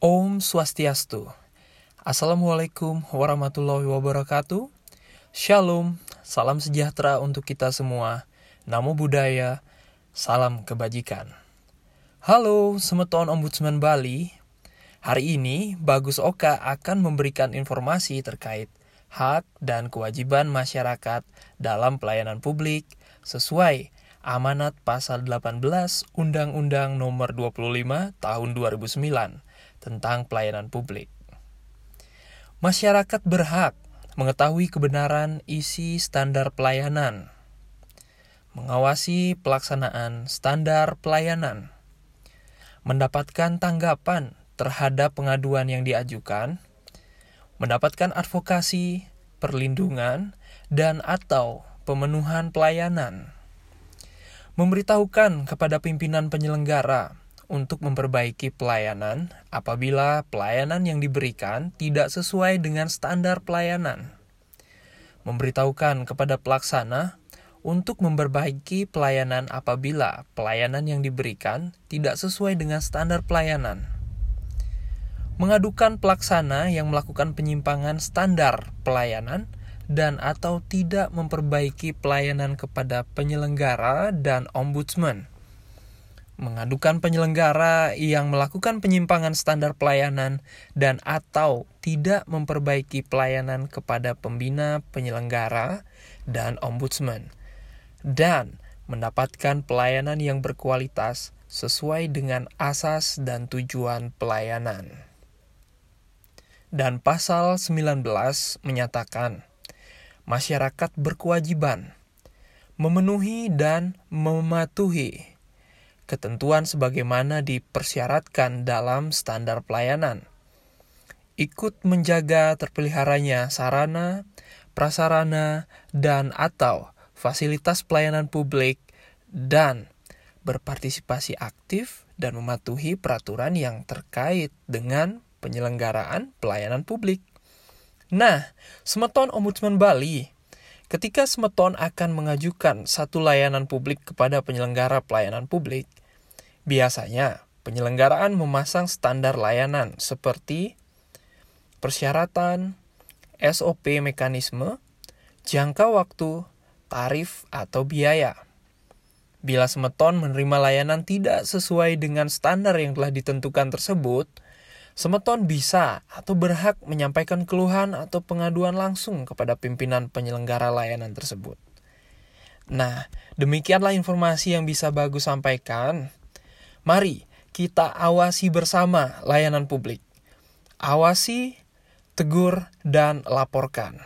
Om Swastiastu. Assalamualaikum warahmatullahi wabarakatuh. Shalom, salam sejahtera untuk kita semua. Namo Buddhaya, salam kebajikan. Halo, Semeton Ombudsman Bali. Hari ini, Bagus Oka akan memberikan informasi terkait hak dan kewajiban masyarakat dalam pelayanan publik sesuai amanat pasal 18 Undang-Undang Nomor 25 Tahun 2009 tentang pelayanan publik. Masyarakat berhak mengetahui kebenaran isi standar pelayanan, mengawasi pelaksanaan standar pelayanan, mendapatkan tanggapan terhadap pengaduan yang diajukan, mendapatkan advokasi, perlindungan, dan atau pemenuhan pelayanan, memberitahukan kepada pimpinan penyelenggara untuk memperbaiki pelayanan apabila pelayanan yang diberikan tidak sesuai dengan standar pelayanan. Memberitahukan kepada pelaksana untuk memperbaiki pelayanan apabila pelayanan yang diberikan tidak sesuai dengan standar pelayanan. Mengadukan pelaksana yang melakukan penyimpangan standar pelayanan dan atau tidak memperbaiki pelayanan kepada penyelenggara dan ombudsman mengadukan penyelenggara yang melakukan penyimpangan standar pelayanan dan atau tidak memperbaiki pelayanan kepada pembina penyelenggara dan ombudsman dan mendapatkan pelayanan yang berkualitas sesuai dengan asas dan tujuan pelayanan. Dan pasal 19 menyatakan masyarakat berkewajiban memenuhi dan mematuhi ketentuan sebagaimana dipersyaratkan dalam standar pelayanan. Ikut menjaga terpeliharanya sarana, prasarana, dan atau fasilitas pelayanan publik dan berpartisipasi aktif dan mematuhi peraturan yang terkait dengan penyelenggaraan pelayanan publik. Nah, Semeton Ombudsman Bali Ketika Semeton akan mengajukan satu layanan publik kepada penyelenggara pelayanan publik, Biasanya, penyelenggaraan memasang standar layanan seperti persyaratan, SOP mekanisme, jangka waktu, tarif, atau biaya. Bila Semeton menerima layanan tidak sesuai dengan standar yang telah ditentukan tersebut, Semeton bisa atau berhak menyampaikan keluhan atau pengaduan langsung kepada pimpinan penyelenggara layanan tersebut. Nah, demikianlah informasi yang bisa Bagus sampaikan. Mari kita awasi bersama layanan publik. Awasi, tegur, dan laporkan.